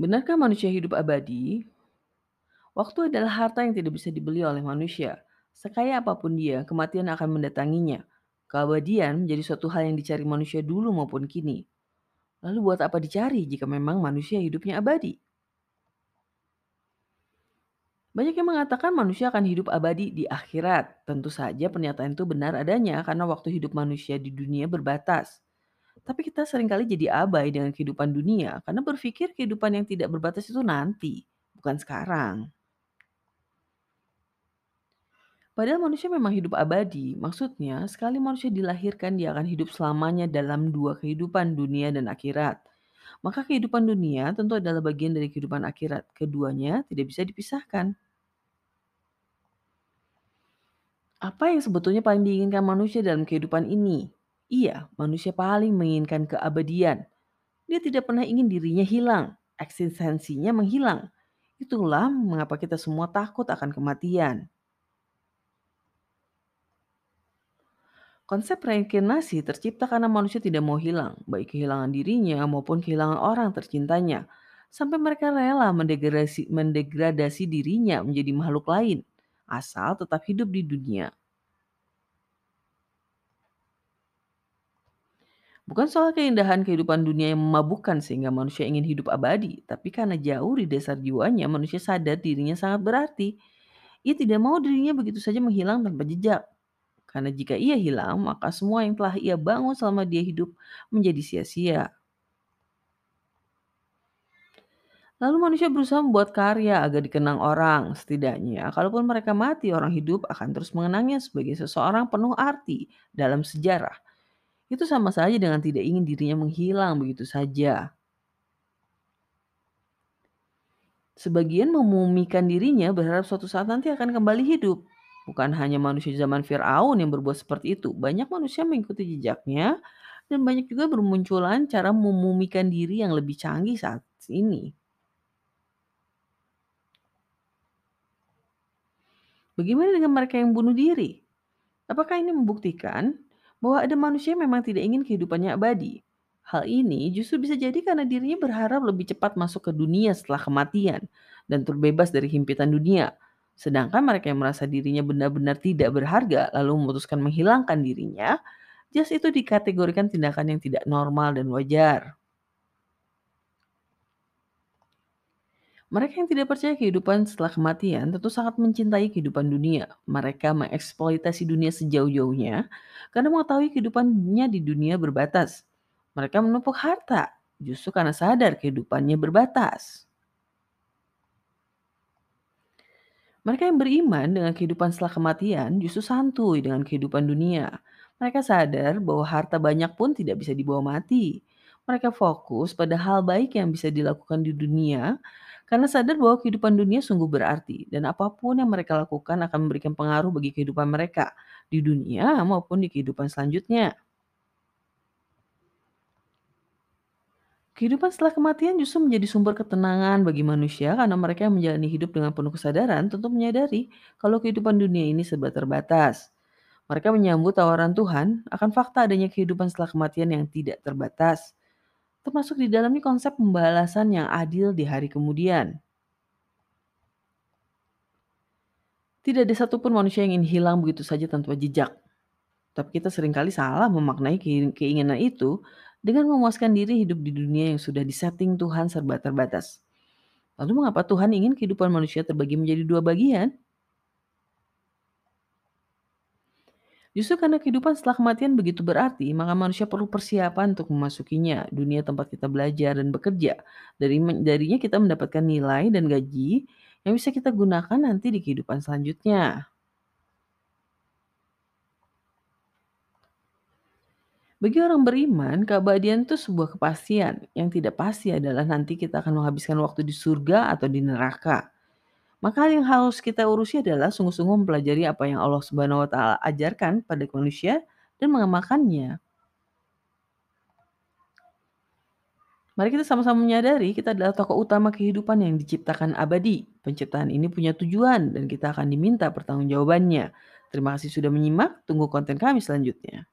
Benarkah manusia hidup abadi? Waktu adalah harta yang tidak bisa dibeli oleh manusia. Sekaya apa pun dia, kematian akan mendatanginya. Keabadian menjadi suatu hal yang dicari manusia dulu maupun kini. Lalu buat apa dicari jika memang manusia hidupnya abadi? Banyak yang mengatakan manusia akan hidup abadi di akhirat. Tentu saja pernyataan itu benar adanya karena waktu hidup manusia di dunia berbatas. Tapi kita sering kali jadi abai dengan kehidupan dunia karena berpikir kehidupan yang tidak berbatas itu nanti, bukan sekarang. Padahal manusia memang hidup abadi, maksudnya sekali manusia dilahirkan dia akan hidup selamanya dalam dua kehidupan dunia dan akhirat. Maka kehidupan dunia tentu adalah bagian dari kehidupan akhirat. Keduanya tidak bisa dipisahkan. Apa yang sebetulnya paling diinginkan manusia dalam kehidupan ini? Iya, manusia paling menginginkan keabadian. Dia tidak pernah ingin dirinya hilang, eksistensinya menghilang. Itulah mengapa kita semua takut akan kematian. Konsep reinkarnasi tercipta karena manusia tidak mau hilang, baik kehilangan dirinya maupun kehilangan orang tercintanya, sampai mereka rela mendegradasi, mendegradasi dirinya menjadi makhluk lain, asal tetap hidup di dunia. Bukan soal keindahan kehidupan dunia yang memabukkan sehingga manusia ingin hidup abadi, tapi karena jauh di dasar jiwanya manusia sadar dirinya sangat berarti. Ia tidak mau dirinya begitu saja menghilang tanpa jejak. Karena jika ia hilang, maka semua yang telah ia bangun selama dia hidup menjadi sia-sia. Lalu manusia berusaha membuat karya agar dikenang orang. Setidaknya, kalaupun mereka mati, orang hidup akan terus mengenangnya sebagai seseorang penuh arti dalam sejarah. Itu sama saja dengan tidak ingin dirinya menghilang begitu saja. Sebagian memumikan dirinya berharap suatu saat nanti akan kembali hidup. Bukan hanya manusia zaman Fir'aun yang berbuat seperti itu. Banyak manusia mengikuti jejaknya dan banyak juga bermunculan cara memumikan diri yang lebih canggih saat ini. Bagaimana dengan mereka yang bunuh diri? Apakah ini membuktikan bahwa ada manusia memang tidak ingin kehidupannya abadi? Hal ini justru bisa jadi karena dirinya berharap lebih cepat masuk ke dunia setelah kematian dan terbebas dari himpitan dunia. Sedangkan mereka yang merasa dirinya benar-benar tidak berharga lalu memutuskan menghilangkan dirinya, jas itu dikategorikan tindakan yang tidak normal dan wajar. Mereka yang tidak percaya kehidupan setelah kematian tentu sangat mencintai kehidupan dunia. Mereka mengeksploitasi dunia sejauh-jauhnya karena mengetahui kehidupannya di dunia berbatas. Mereka menumpuk harta justru karena sadar kehidupannya berbatas. Mereka yang beriman dengan kehidupan setelah kematian justru santuy dengan kehidupan dunia. Mereka sadar bahwa harta banyak pun tidak bisa dibawa mati. Mereka fokus pada hal baik yang bisa dilakukan di dunia karena sadar bahwa kehidupan dunia sungguh berarti dan apa pun yang mereka lakukan akan memberikan pengaruh bagi kehidupan mereka di dunia maupun di kehidupan selanjutnya. Kehidupan setelah kematian justru menjadi sumber ketenangan bagi manusia karena mereka yang menjalani hidup dengan penuh kesadaran tentu menyadari kalau kehidupan dunia ini serba terbatas. Mereka menyambut tawaran Tuhan akan fakta adanya kehidupan setelah kematian yang tidak terbatas. Termasuk di dalamnya konsep pembalasan yang adil di hari kemudian. Tidak ada satupun manusia yang ingin hilang begitu saja tanpa jejak. Tapi kita sering kali salah memaknai keinginan itu dengan memuaskan diri hidup di dunia yang sudah disetting Tuhan serba terbatas. Lalu mengapa Tuhan ingin kehidupan manusia terbagi menjadi dua bagian? Justru karena kehidupan setelah kematian begitu berarti, maka manusia perlu persiapan untuk memasukinya, dunia tempat kita belajar dan bekerja. Dari darinya kita mendapatkan nilai dan gaji yang bisa kita gunakan nanti di kehidupan selanjutnya. Bagi orang beriman, keabadian itu sebuah kepastian. Yang tidak pasti adalah nanti kita akan menghabiskan waktu di surga atau di neraka. Maka yang harus kita urusi adalah sungguh-sungguh mempelajari apa yang Allah Subhanahu wa taala ajarkan pada manusia dan mengamalkannya. Mari kita sama-sama menyadari kita adalah tokoh utama kehidupan yang diciptakan abadi. Penciptaan ini punya tujuan dan kita akan diminta pertanggungjawabannya. Terima kasih sudah menyimak, tunggu konten kami selanjutnya.